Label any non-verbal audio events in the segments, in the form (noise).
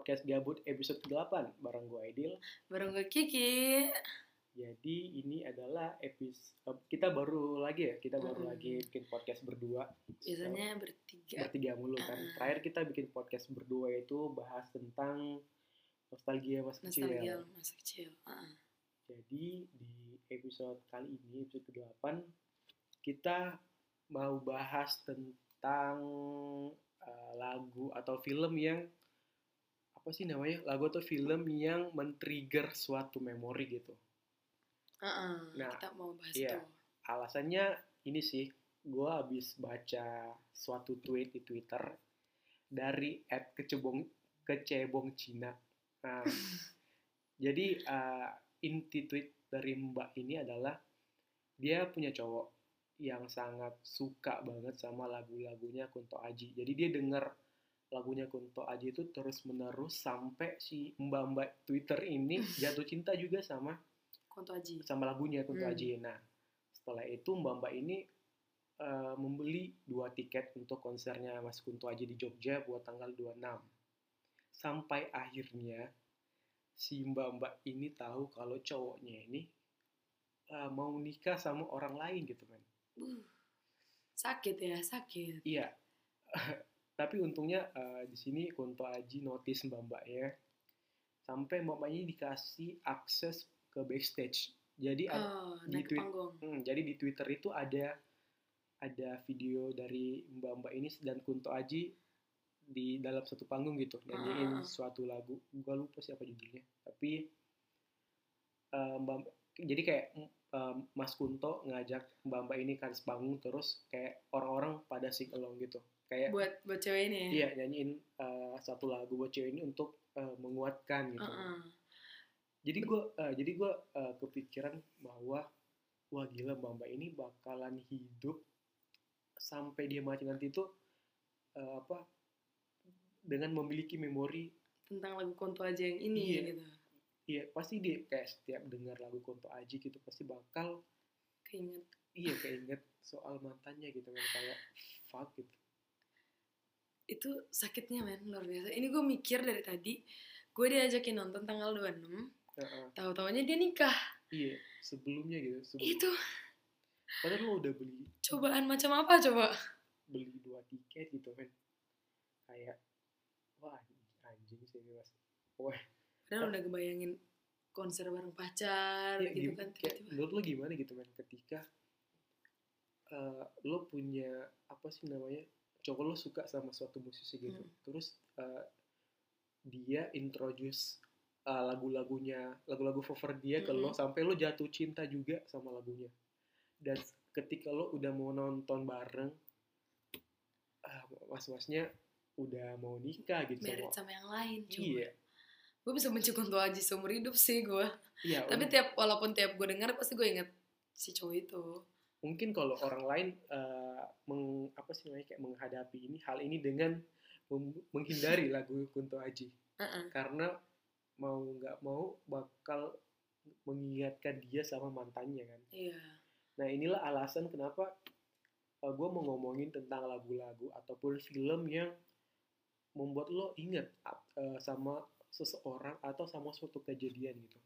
podcast Gabut episode 8 bareng gue Aidil. Bareng gue Kiki. Jadi ini adalah episode kita baru lagi ya, kita baru Mm-mm. lagi bikin podcast berdua. Biasanya bertiga. bertiga mulu kan. Ah. Terakhir kita bikin podcast berdua itu bahas tentang nostalgia masa kecil. Nostalgia masa kecil. Ah. Jadi di episode kali ini episode ke-8 kita mau bahas tentang uh, lagu atau film yang apa sih namanya? Lagu atau film yang men-trigger suatu memori gitu. Ah. Nah, kita mau bahas iya. itu. Alasannya ini sih, gue habis baca suatu tweet di Twitter dari at kecebong kecebong Cina. Nah, (laughs) jadi uh, inti tweet dari Mbak ini adalah dia punya cowok yang sangat suka banget sama lagu-lagunya Kunto Aji. Jadi dia denger lagunya Kunto Aji itu terus menerus sampai si mbak-mbak Twitter ini (laughs) jatuh cinta juga sama Konto Aji. sama lagunya Kunto Hmm. Aji. Nah, setelah itu mbak-mbak ini eh, membeli dua tiket untuk konsernya Mas Kunto Aji di Jogja buat tanggal 26. Sampai akhirnya si mbak-mbak ini tahu kalau cowoknya ini eh, mau nikah sama orang lain gitu kan. Uh, sakit ya, sakit. Iya. (laughs) Tapi untungnya eh, di sini Kunto Aji notice mbak-mbaknya sampai mbak-mbaknya dikasih akses ke backstage. Jadi ada Oh, di tweet- panggung. Hmm, jadi di Twitter itu ada ada video dari mbak-mbak ini dan Kunto Aji di dalam satu panggung gitu nyanyiin Ah. suatu lagu. Gua lupa siapa judulnya. Tapi eh, mbak jadi kayak eh, Mas Kunto ngajak mbak-mbak ini atas panggung terus kayak orang-orang pada sing along gitu. Kayak Buat buat cewek ini ya. iya nyanyiin eh, satu lagu buat cewek ini untuk eh, menguatkan gitu. Ah, ah. Jadi gue jadi gua eh, kepikiran bahwa wah gila mbak mbak ini bakalan hidup sampai dia mati nanti itu eh, apa dengan memiliki memori Tentang lagu Konto Aji yang ini Iya. gitu. iya pasti dia kayak setiap dengar lagu Kunto Aji gitu pasti bakal Keinget. iya keinget soal mantannya gitu kan kayak fuck gitu Itu sakitnya men, luar biasa. Ini gue mikir dari tadi. Gue diajakin nonton tanggal 26. Heeh. Tahu-taunya dia nikah. iya sebelumnya gitu sebelum Itu padahal lo udah beli cobaan macam apa coba? beli dua tiket gitu kan kayak wah anjing sih mas wah Padahal udah kebayangin konser bareng pacar ya, gitu kan tiba-tiba. menurut lo gimana gitu kan ketika eh, lo punya apa sih namanya cowok lo suka sama suatu musisi gitu Hmm. terus eh, dia introduce eh, lagu-lagunya lagu-lagu favorit dia ke lo Mm-mm. sampai lo jatuh cinta juga sama lagunya dan ketika lo udah mau nonton bareng ah, mas-masnya udah mau nikah gitu Merit sama sama yang lain coba. iya Gue bisa benci Kunto Aji seumur hidup sih gue. iya Tapi tiap walaupun tiap gue denger pasti gue inget si cowok itu. mungkin kalau orang lain eh, meng, apa sih namanya kayak menghadapi ini hal ini dengan mem- menghindari (laughs) lagu Kunto Aji Heeh. karena mau nggak mau bakal mengingatkan dia sama mantannya kan Iya. nah inilah alasan kenapa gue mau ngomongin tentang lagu-lagu ataupun film yang membuat lo inget ap- eh, sama seseorang atau sama suatu kejadian gitu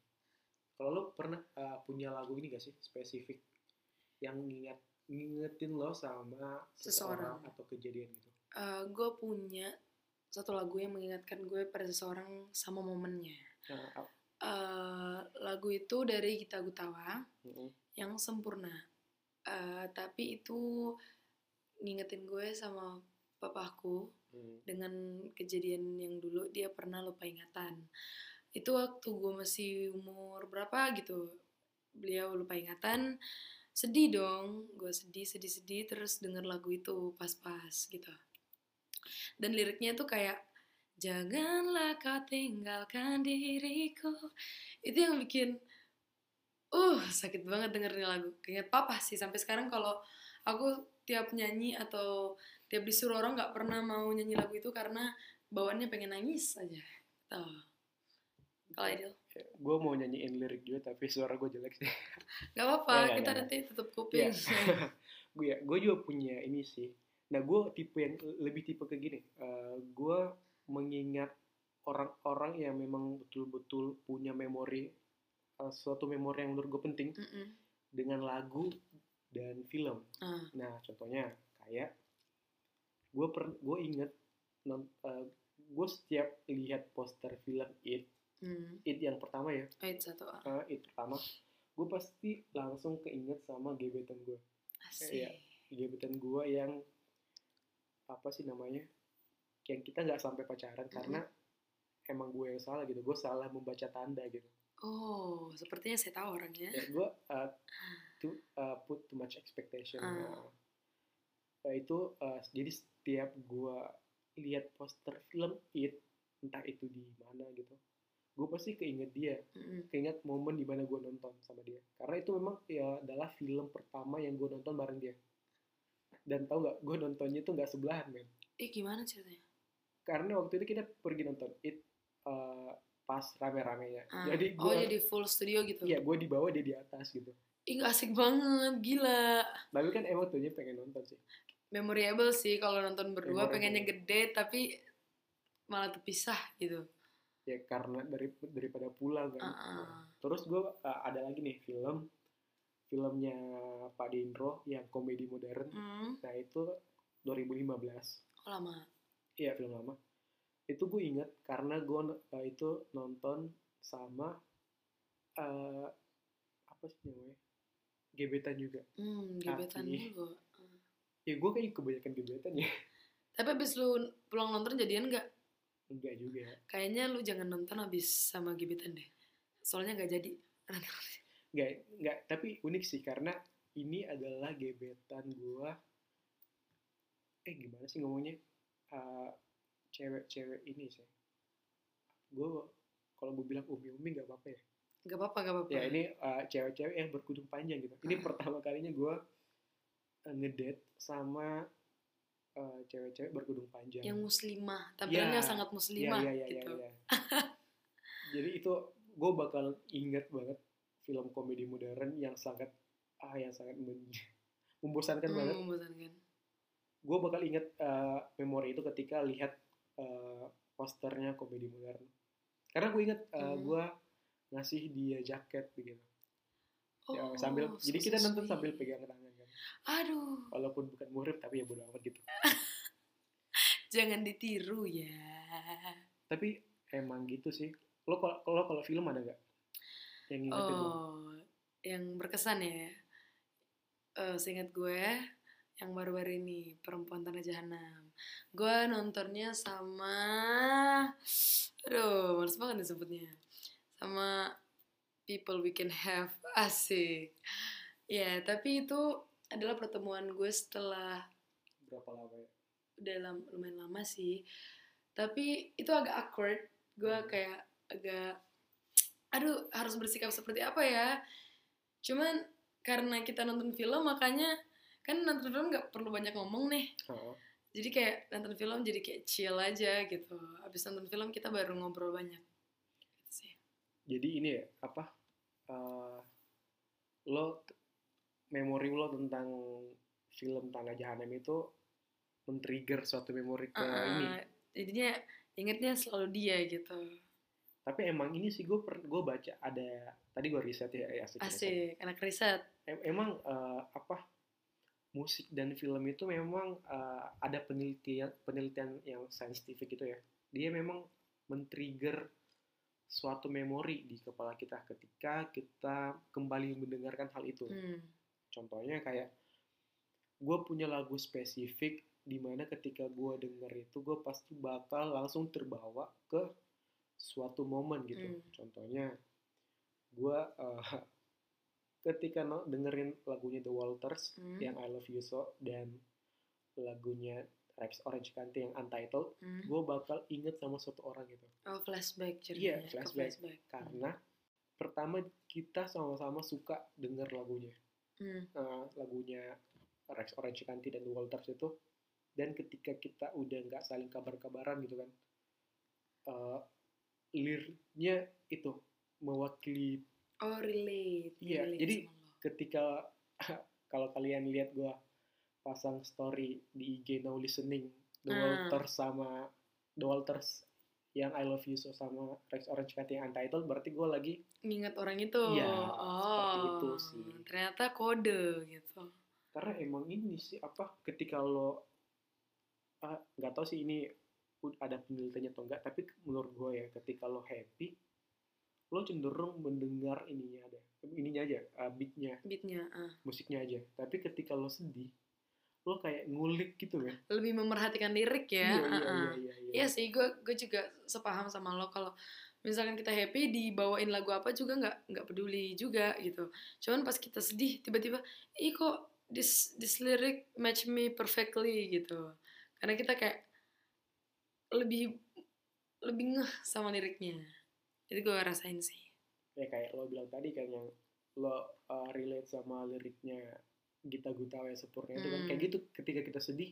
kalau lo pernah eh, punya lagu ini gak sih spesifik yang nginget ngingetin lo sama seseorang, Seseorang. atau kejadian gitu gue punya satu lagu yang mengingatkan gue pada seseorang sama momennya. nah, Eh, lagu itu dari Gita Gutawa mm-mm. yang sempurna. Eh, tapi itu ngingetin gue sama papaku Hmm. dengan kejadian yang dulu dia pernah lupa ingatan. Itu waktu gue masih umur berapa gitu. Beliau lupa ingatan. Sedih dong, gue sedih, sedih, sedih terus denger lagu itu pas-pas gitu. Dan liriknya tuh kayak Janganlah kau tinggalkan diriku. Itu yang bikin uh sakit banget dengerin lagu. Keinget papa sih sampai sekarang kalau aku tiap nyanyi atau tiap disuruh orang nggak pernah mau nyanyi lagu itu karena bawaannya pengen nangis aja. Tuh. Kalau Aidil? Gue mau nyanyiin lirik juga tapi suara gue jelek sih Gak apa-apa, Nggak, nggak, kita nggak. nanti tutup kuping. (laughs) gue ya gue juga punya ini sih nah gue tipe yang lebih tipe ke gini gue mengingat orang-orang yang memang betul-betul punya memori uh, suatu memori yang menurut gue penting Mm-mm. dengan lagu dan film. Ah. Nah, contohnya kayak gue per gue inget non, gue setiap lihat poster film It, Hmm. It yang pertama ya, Ayat satu A. uh, It pertama, gue pasti langsung keinget sama gebetan gue. Asik. Iya. Gebetan gue yang apa sih namanya? Yang kita nggak sampai pacaran karena emang gue yang salah gitu. Gue salah membaca tanda gitu. Oh, sepertinya saya tahu orangnya. Ya, gue uh, to uh, put too much expectation. Ah. Nah, nah, itu uh, jadi setiap gue lihat poster film It, entah itu di mana gitu, gue pasti keinget dia, Mm-mm. keinget momen di mana gue nonton sama dia. Karena itu memang ya adalah film pertama yang gue nonton bareng dia. Dan tau gak, gue nontonnya tuh nggak sebelahan men. Eh, gimana ceritanya? Karena waktu itu kita pergi nonton It uh, pas rame-ramenya. Ah. Jadi gue, oh, jadi full studio gitu. iya gue di bawah dia di atas gitu. Ih, asik banget, gila. Tapi kan emang tuhnya pengen nonton sih. Memorable sih kalau nonton berdua Memorable. pengennya gede tapi malah terpisah gitu. Ya karena dari daripada pulang kan. Ah, ah. Terus gue uh, ada lagi nih film filmnya Pak Dindro yang komedi modern. Hmm, Nah itu 2015. oh lama. Iya film lama. Itu gue inget karena gue uh, itu nonton sama uh, apa sih namanya gebetan juga. Hmm, gebetan Tapi- dulu. Ah. Ya gue kayak kebanyakan gebetan ya. Tapi abis lu pulang nonton jadian nggak? Enggak juga. Kayaknya lu jangan nonton abis sama gebetan deh. Soalnya nggak jadi. Enggak, enggak. Tapi unik sih karena ini adalah gebetan gue. Eh gimana sih ngomongnya? Uh, cewek-cewek ini sih. Gue kalau gue bilang umi-umi nggak apa-apa ya. Gak apa-apa, gak apa-apa. Ya ini uh, cewek-cewek yang berkudung panjang gitu. Ini Ah. pertama kalinya gue uh, ngedate sama uh, cewek-cewek berkudung panjang. Yang muslimah, tampilannya Ya, sangat Iya, muslimah iya, iya, gitu. iya, iya. (laughs) Jadi itu gue bakal inget banget film komedi modern yang sangat ah yang sangat men- (laughs) membosankan Hmm, banget. membosankan. Gue bakal inget uh, memori itu ketika lihat uh, posternya komedi modern. Karena gue inget uh, Hmm. gue ngasih dia jaket begitu. Oh, Ya, sambil so jadi kita nonton sambil pegang tangan kan. Aduh, Walaupun bukan murid tapi ya bodo amat gitu. (laughs) jangan ditiru ya. Tapi emang gitu sih. Lo kalau kalau kalau film ada gak yang lo? Oh, yang berkesan ya. Eh, seingat gue, yang baru-baru ini Perempuan Tanah Jahanam. Gue nontonnya sama, aduh, males banget disebutnya. Sama People We Can Have, (laughs) asik. Ya, tapi itu adalah pertemuan gue setelah Berapa lama ya? udah lam- lumayan lama sih tapi itu agak awkward gue Hmm. kayak agak aduh harus bersikap seperti apa ya cuman karena kita nonton film makanya kan nonton film nggak perlu banyak ngomong nih Heeh. jadi kayak nonton film jadi kayak chill aja gitu abis nonton film kita baru ngobrol banyak jadi ini ya apa eh, lo memori lo tentang film Tanah Jahanam itu men-trigger suatu memori ke Ah, ini. jadinya ingetnya selalu dia gitu. Tapi emang ini sih gue gue baca ada tadi gue riset ya eh, asik, riset. asik anak riset. Em- emang eh, apa musik dan film itu memang eh, ada penelitian penelitian yang saintifik gitu ya. Dia memang men-trigger suatu memori di kepala kita ketika kita kembali mendengarkan hal itu hmm. Contohnya kayak gue punya lagu spesifik di mana ketika gue denger itu gue pasti bakal langsung terbawa ke suatu momen gitu. Hmm. Contohnya gue eh, (laughs) ketika no- dengerin lagunya The Walters Hmm. yang I Love You So dan lagunya Rex Orange County yang Untitled, Hmm. gue bakal inget sama suatu orang gitu. Oh flashback Iya, ceritanya. ke flashback. flashback. Karena pertama kita sama-sama suka denger lagunya. Hmm. uh, lagunya Rex Orange County dan The Walters itu dan ketika kita udah nggak saling kabar-kabaran gitu kan uh, liriknya itu mewakili Oh relate. Iya, relate jadi ketika (laughs) kalau kalian lihat gua pasang story di IG Now Listening The Ah. Walters sama The Walters yang I Love You So sama Rex Orange Cat yang Untitled berarti gue lagi Nginget orang itu. Iya, oh, seperti itu sih. Ternyata kode gitu. karena emang ini sih apa ketika lo ah, nggak tahu sih ini ada penelitiannya atau enggak tapi menurut gue ya ketika lo happy lo cenderung mendengar ininya ada ininya aja uh, beatnya Beatnya. ah. musiknya aja tapi ketika lo sedih lo kayak ngulik gitu kan Lebih memerhatikan lirik ya. iya, ah. iya, iya, iya. Iya sih, gue gue juga sepaham sama lo kalau misalkan kita happy dibawain lagu apa juga nggak nggak peduli juga gitu. Cuman pas kita sedih tiba-tiba, ih kok this this lyric match me perfectly gitu. Karena kita kayak lebih lebih ngeh sama liriknya. Jadi gue rasain sih. ya kayak lo bilang tadi kan yang lo uh, relate sama liriknya Gita Gutawa yang sempurna itu kan Hmm. kayak gitu ketika kita sedih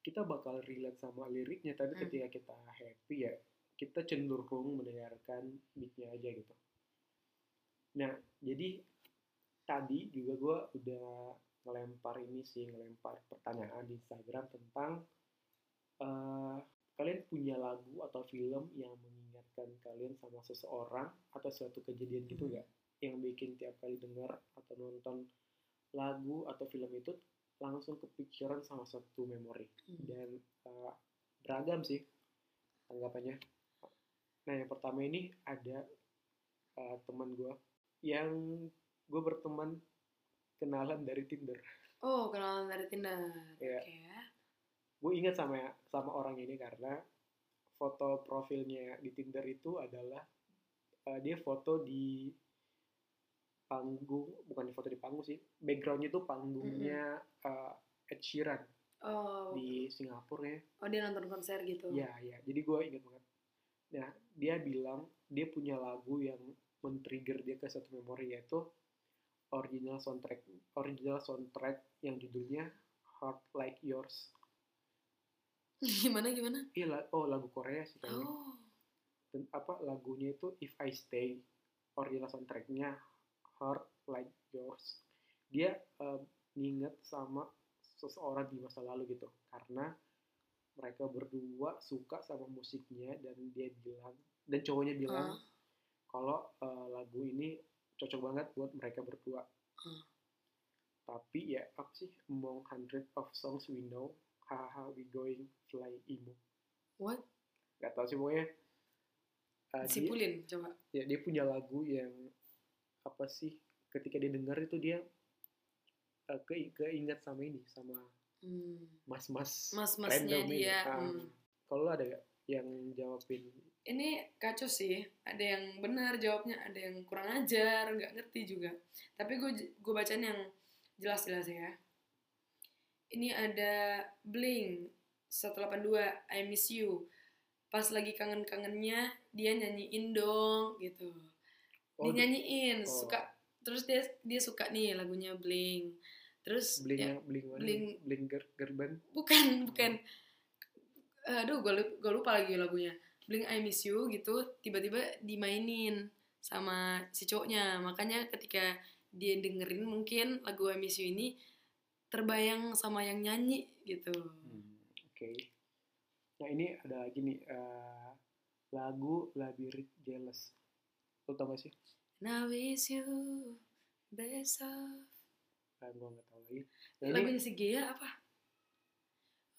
kita bakal relate sama liriknya tapi Hmm. ketika kita happy ya kita cenderung mendengarkan beatnya aja gitu nah jadi tadi juga gue udah ngelempar ini sih ngelempar pertanyaan di Instagram tentang eh, kalian punya lagu atau film yang mengingatkan kalian sama seseorang atau suatu kejadian gitu Hmm. nggak yang bikin tiap kali dengar atau nonton lagu atau film itu langsung kepikiran sama satu memori Hmm. dan uh, beragam sih tanggapannya. Nah yang pertama ini ada uh, teman gue yang gue berteman kenalan dari Tinder. Oh, kenalan dari Tinder. Iya. Oke. Gue ingat sama sama orang ini karena foto profilnya di Tinder itu adalah uh, dia foto di panggung, bukan di foto di panggung sih, backgroundnya itu panggungnya uh, Ed Sheeran Oh, di Singapura ya. oh dia nonton konser gitu. Iya, iya. Jadi gue ingat banget. Nah, dia bilang dia punya lagu yang men-trigger dia ke satu memori yaitu original soundtrack original soundtrack yang judulnya Heart Like Yours. (laughs) gimana gimana? Iya, oh lagu Korea sih kayaknya. Oh. Dan apa lagunya itu If I Stay original soundtracknya Heart Like Yours. Dia nginget sama seseorang di masa lalu gitu karena mereka berdua suka sama musiknya dan dia bilang dan cowoknya bilang Ah. kalau eh, lagu ini cocok banget buat mereka berdua. Hmm. Tapi ya apa sih among hundred of songs we know, haha we going fly emo. What? Gak tau sih pokoknya. eh, dia, Sipulin coba. ya dia punya lagu yang apa sih ketika dia dengar itu dia eh, ke keinget sama ini sama Hmm. mas-mas Mas-masnya random ini. dia. Ah, hmm. Kalau ada gak yang jawabin Ini kacau sih. Ada yang benar jawabnya, ada yang kurang ajar, nggak ngerti juga. Tapi gue gue bacain yang jelas-jelas ya. Ini ada Bling 182 I Miss You. Pas lagi kangen-kangennya dia nyanyiin dong gitu. Oh, dia nyanyiin, oh. suka terus dia dia suka nih lagunya Bling. Terus bling ya, bling mana? Bling- bling ger gerban. bukan bukan aduh gue lupa, gue lupa lagi lagunya Blink I Miss You gitu tiba-tiba dimainin sama si cowoknya makanya ketika dia dengerin mungkin lagu I Miss You ini terbayang sama yang nyanyi gitu Hmm, Oke. Nah ini ada lagi nih eh, lagu Labyrinth Jealous. Gak sih? Now is you best of Nah, gue gak tau lagi. Ini lagunya si Gea apa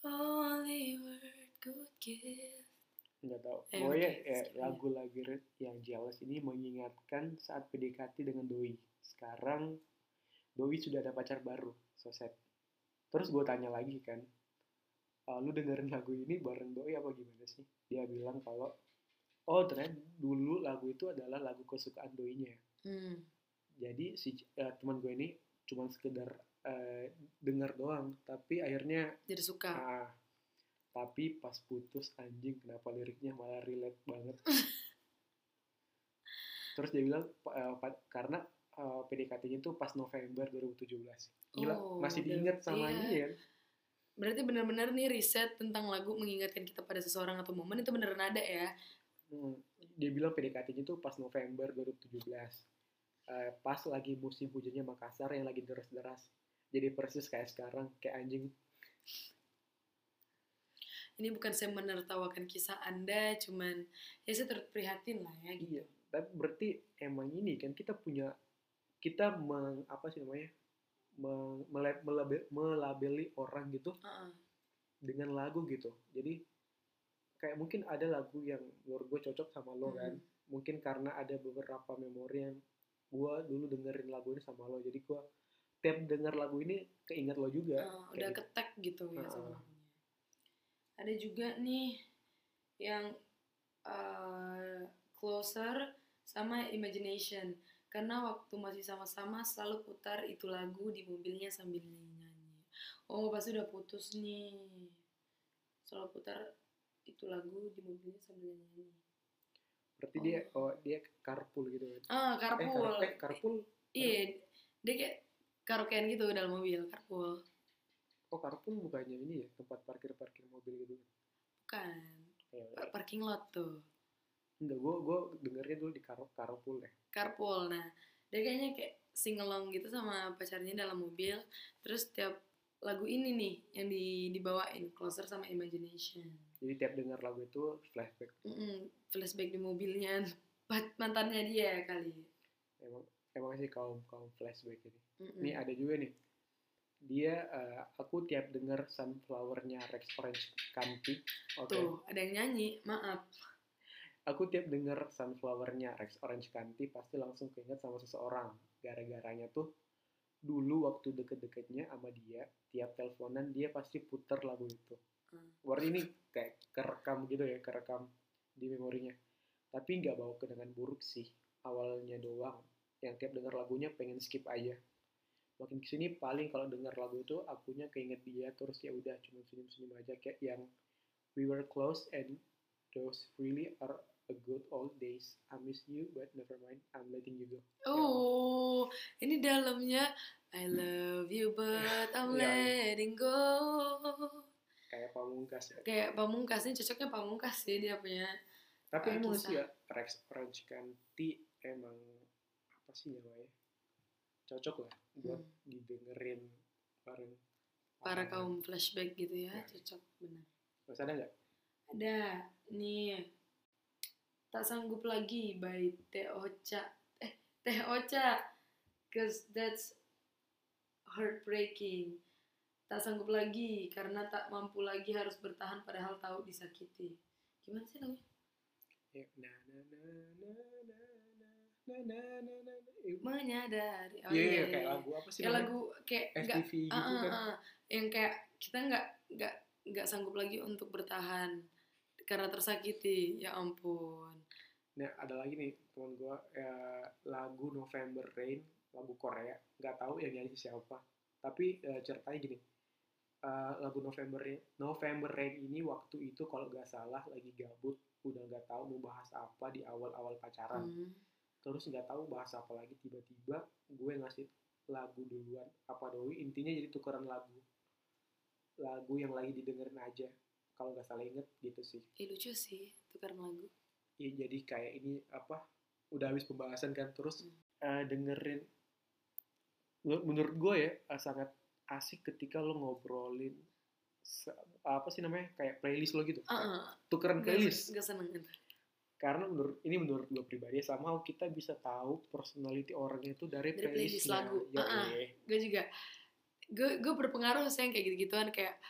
Only word could give nggak tau. Eh, Pokoknya oke, ya, lagu Labyrinth yang Jealous ini mengingatkan saat PDKT dengan Doi. Sekarang Doi sudah ada pacar baru, so sad. Terus gue tanya lagi kan, "Ah, lu dengerin lagu ini bareng Doi apa gimana sih? Dia bilang kalau, oh ternyata dulu lagu itu adalah lagu kesukaan Doinya. hmm. jadi si eh, teman gue ini cuma sekedar eh, dengar doang tapi akhirnya jadi suka ah, tapi pas putus anjing kenapa liriknya malah relate banget (laughs) terus dia bilang pa- karena eh, PDKT-nya itu pas November 2017 gila Oh, masih diingat sama iya. ini ya Berarti benar-benar nih riset tentang lagu mengingatkan kita pada seseorang atau momen itu beneran ada ya. Hmm, dia bilang PDKT-nya itu pas November 2017 Eh, pas lagi musim hujannya Makassar yang lagi deras-deras. Jadi persis kayak sekarang kayak anjing. Ini bukan saya menertawakan kisah anda cuman ya saya turut prihatin lah ya gitu. Iya tapi berarti emang ini kan kita punya kita meng apa sih namanya meng, mele- melabe- melabeli orang gitu Heeh. dengan lagu gitu. Jadi kayak mungkin ada lagu yang menurut gue cocok sama lo kan Mm. mungkin karena ada beberapa memori yang gue dulu dengerin lagu ini sama lo jadi gue tiap denger lagu ini keinget lo juga Uh, udah gitu. ketek gitu ya sama Heeh. lagunya. Ada juga nih yang uh, closer sama imagination karena waktu masih sama-sama selalu putar itu lagu di mobilnya sambil nyanyi. Oh pas udah putus nih selalu putar itu lagu di mobilnya sambil nyanyi. berarti dia oh dia carpool gitu kan Ah eh, carpool. car- eh, carpool Iya dia kayak karaokean gitu dalam mobil carpool. oh carpool bukannya ini ya tempat parkir parkir mobil gitu Bukan ya, pa- parking lot tuh. enggak gue gue dengernya dulu di car carpool deh carpool nah dia kayaknya kayak singelong gitu sama pacarnya dalam mobil terus tiap lagu ini nih yang di dibawain closer sama imagination jadi tiap denger lagu itu flashback Mm-mm, flashback di mobilnya mantannya dia kali emang emang sih kaum kaum flashback ini Mm-mm. Nih ada juga nih. Dia eh, aku tiap denger sunflower-nya Rex Orange County. Oke. tuh ada yang nyanyi maaf Aku tiap denger sunflower-nya Rex Orange County pasti langsung keinget sama seseorang. Gara-garanya tuh dulu waktu deket-deketnya sama dia, tiap teleponan dia pasti puter lagu itu. Hmm. Berarti ini kayak kerekam gitu ya, kerekam di memorinya. Tapi nggak bawa kenangan buruk sih. Awalnya doang. Yang tiap denger lagunya pengen skip aja. Makin ke sini paling kalau denger lagu itu akunya keinget dia terus ya udah cuma senyum-senyum aja kayak yang We were close and those really are a good old days. I miss you but never mind, I'm letting you go. oh ini dalamnya I love you but I'm Ya. letting go Kayak pamungkas ya. kayak pamungkas ini cocoknya pamungkas sih dia punya Tapi Ah, emang sih ya Rex Orange County emang apa sih namanya? Cocok lah buat Hmm. didengerin bareng para kaum flashback gitu ya Ya. cocok benar Terus ada nggak? ada nih tak sanggup lagi by Teh Ocha eh Teh Ocha cause that's heartbreaking tak sanggup lagi karena tak mampu lagi harus bertahan padahal tahu disakiti. Gimana sih lagunya? menyadari oh, yeah, iya, iya, kayak lagu apa sih kayak lagu kayak FTV gak, gitu uh, kan uh, yang kayak kita nggak nggak nggak sanggup lagi untuk bertahan karena tersakiti ya ampun nah ada lagi nih teman gue ya, lagu November Rain lagu Korea nggak tahu yang nyanyi siapa tapi uh, ceritanya gini Eh, lagu November Rain, November Rain ini waktu itu kalau nggak salah lagi gabut, udah nggak tahu mau bahas apa di awal-awal pacaran. Hmm. Terus nggak tahu bahas apa lagi tiba-tiba gue ngasih lagu duluan apa doi intinya jadi tukeran lagu lagu yang lagi didengerin aja kalau nggak salah inget gitu sih Ih, lucu sih tukar lagu ya jadi kayak ini apa udah habis pembahasan kan terus Hmm. eh, dengerin menur- menurut gue ya eh, sangat asik ketika lo ngobrolin apa sih namanya kayak playlist lo gitu ah. tukeran playlist gak seneng itu karena menurut ini menurut gue pribadi sama kita bisa tahu personality orangnya itu dari, Dari playlist lagu. Ya, ah. eh. gue juga gue gue berpengaruh sih yang kayak gitu gituan kayak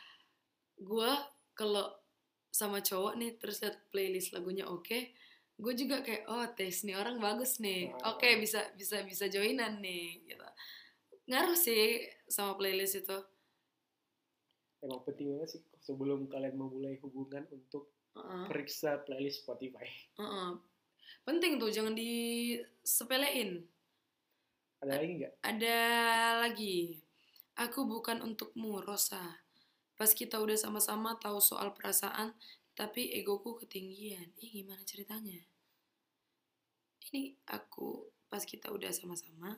gue kalau sama cowok nih terus liat playlist lagunya oke gue juga kayak oh taste nih orang bagus nih Ah. oke bisa bisa bisa joinan nih gitu ngaruh sih sama playlist itu emang penting banget sih sebelum kalian memulai hubungan untuk Heeh, periksa playlist Spotify heeh. penting tuh jangan disepelein ada lagi nggak Ada lagi. Aku bukan untukmu, Rosa. Pas kita udah sama-sama tahu soal perasaan, tapi egoku ketinggian. Ih, gimana ceritanya? Ini aku pas kita udah sama-sama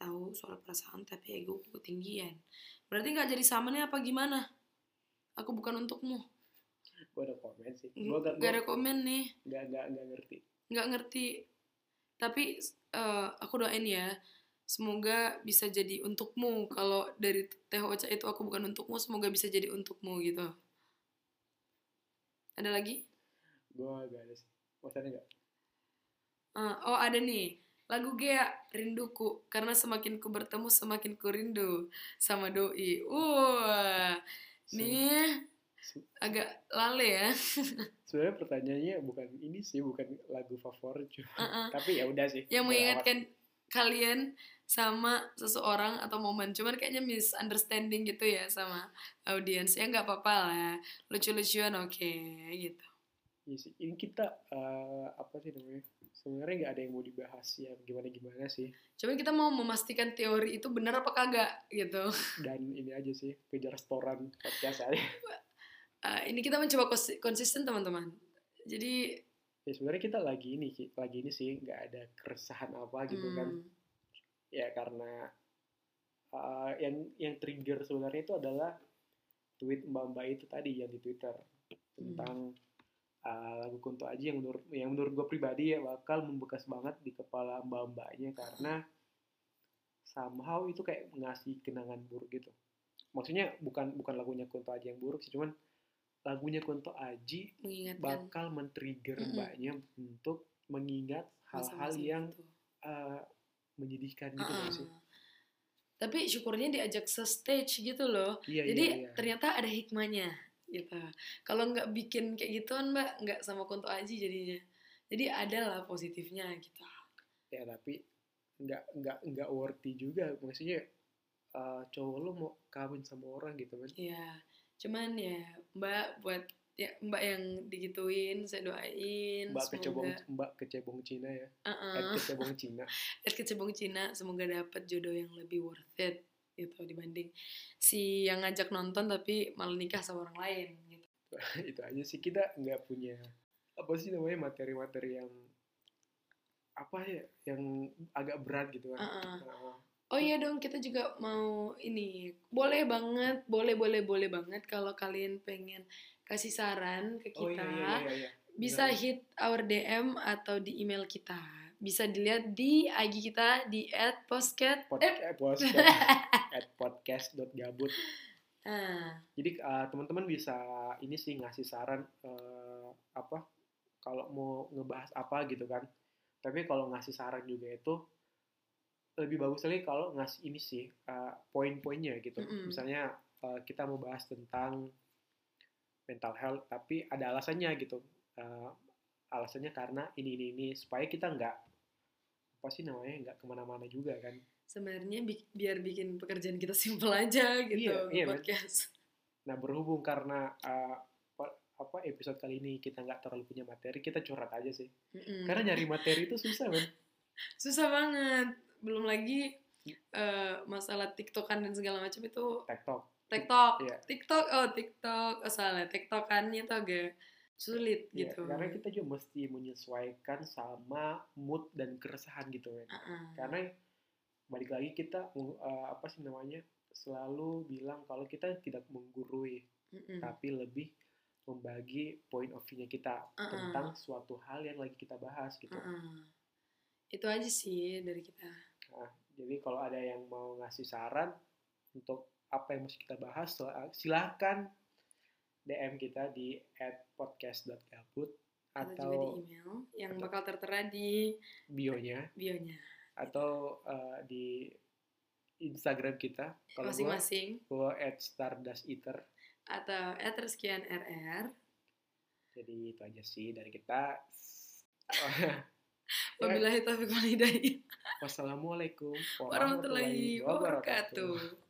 tahu soal perasaan, tapi egoku ketinggian. Berarti nggak jadi sama nih apa gimana? Aku bukan untukmu. gue ada komen sih gue Nggak gak ada komen nih. nggak nggak nggak ngerti nggak ngerti tapi eh, aku doain ya semoga bisa jadi untukmu kalau dari teh ocha itu aku bukan untukmu semoga bisa jadi untukmu gitu Ada lagi? gue gak ada sih maksudnya nggak Ah, oh ada nih lagu Gea Rinduku karena semakin ku bertemu semakin ku rindu sama doi. Wah, nih agak lale ya. (laughs) sebenarnya pertanyaannya bukan ini sih bukan lagu favorit cuma Uh-uh. tapi ya udah sih Yang mengingatkan kalian sama seseorang atau momen. Cuman kayaknya misunderstanding gitu ya sama audiens. Ya nggak apa-apa lah. Lucu-lucuan oke gitu. Iya sih. Ini kita eh, apa sih namanya? Sebenarnya nggak ada yang mau dibahas ya gimana gimana sih. Cuman kita mau memastikan teori itu benar apa kagak gitu. Dan ini aja sih kejar restoran podcast aja. Ah, (laughs) ini kita mencoba konsisten teman-teman. Jadi Ya sebenarnya kita lagi ini lagi ini sih nggak ada keresahan apa gitu kan. hmm, Ya karena eh, yang yang trigger sebenarnya itu adalah tweet mbak-mbak itu tadi yang di Twitter tentang eh, lagu Kunto Aji yang menurut yang menurut gue pribadi ya bakal membekas banget di kepala mbak-mbaknya karena somehow itu kayak ngasih kenangan buruk gitu. Maksudnya bukan bukan lagunya Kunto Aji yang buruk sih, cuman lagunya Kunto Aji mengingatkan bakal men-trigger Mm-mm. mbaknya untuk mengingat hal-hal yang itu. eh, menyedihkan gitu nggak sih. Ah, Tapi syukurnya diajak se stage gitu loh. Iya Jadi iya iya. ternyata ada hikmahnya gitu. Kalau nggak bikin kayak gituan mbak, nggak sama Kunto Aji jadinya. Jadi ada lah positifnya gitu. Ya tapi nggak nggak nggak worthy juga. Maksudnya eh, cowok lo mau kawin sama orang gitu kan. Iya. Cuman ya mbak buat ya mbak yang digituin saya doain Mbak kecebong semoga Mbak kecebong Cina ya. uh Ed kecebong Cina. (laughs) Ed kecebong Cina semoga dapat jodoh yang lebih worth it gitu dibanding si yang ngajak nonton tapi malah nikah sama orang lain gitu. (laughs) itu aja sih kita nggak punya apa sih namanya materi-materi yang apa ya yang agak berat gitu kan. Uh-uh. Nah, Oh iya dong, kita juga mau ini. Boleh banget, boleh boleh boleh banget kalau kalian pengen kasih saran ke oh kita. iya iya iya. iya. Bisa Benar. hit our DM atau di email kita. Bisa dilihat di IG kita di @postcat. Pod, Eh, eh, podcast (laughs) at podcast.gabut. nah, Jadi eh, teman-teman bisa ini sih ngasih saran eh, apa kalau mau ngebahas apa gitu kan. Tapi kalau ngasih saran juga itu lebih bagus lagi kalau ngasih ini sih eh, poin-poinnya gitu. Mm-mm. Misalnya eh, kita mau bahas tentang mental health tapi ada alasannya gitu. Eh, alasannya karena ini ini ini supaya kita nggak apa sih namanya nggak ke mana-mana juga kan. Sebenarnya bi- biar bikin pekerjaan kita simple aja gitu Iya, iya, podcast. Nah berhubung karena uh, apa- episode kali ini kita nggak terlalu punya materi, kita curhat aja sih. Mm-mm. Karena nyari materi itu susah kan. (laughs) susah banget. Belum lagi eh, masalah TikTokan dan segala macam itu TikTok. TikTok, Iya. TikTok, oh TikTok, oh salah, TikTokannya tuh agak sulit Iya, gitu. karena kita juga mesti menyesuaikan sama mood dan keresahan gitu kan. Uh-uh. Karena balik lagi kita uh, apa sih namanya selalu bilang kalau kita tidak menggurui, Mm-mm. tapi lebih membagi point of view-nya kita Uh-uh. tentang suatu hal yang lagi kita bahas gitu. Uh-uh. Itu aja sih dari kita. Nah, jadi kalau ada yang mau ngasih saran untuk apa yang mesti kita bahas, sil- silahkan DM kita di @podcast.gabut Atau juga di atau email yang atau- bakal tertera di bionya bionya atau uh, di Instagram kita. Kalau masing-masing gua @stardusteater. atau @reskian rr. Jadi itu aja sih dari kita. (laughs) Wabillahi taufiq wal hidayah. Wassalamualaikum Warahmatullahi wabarakatuh.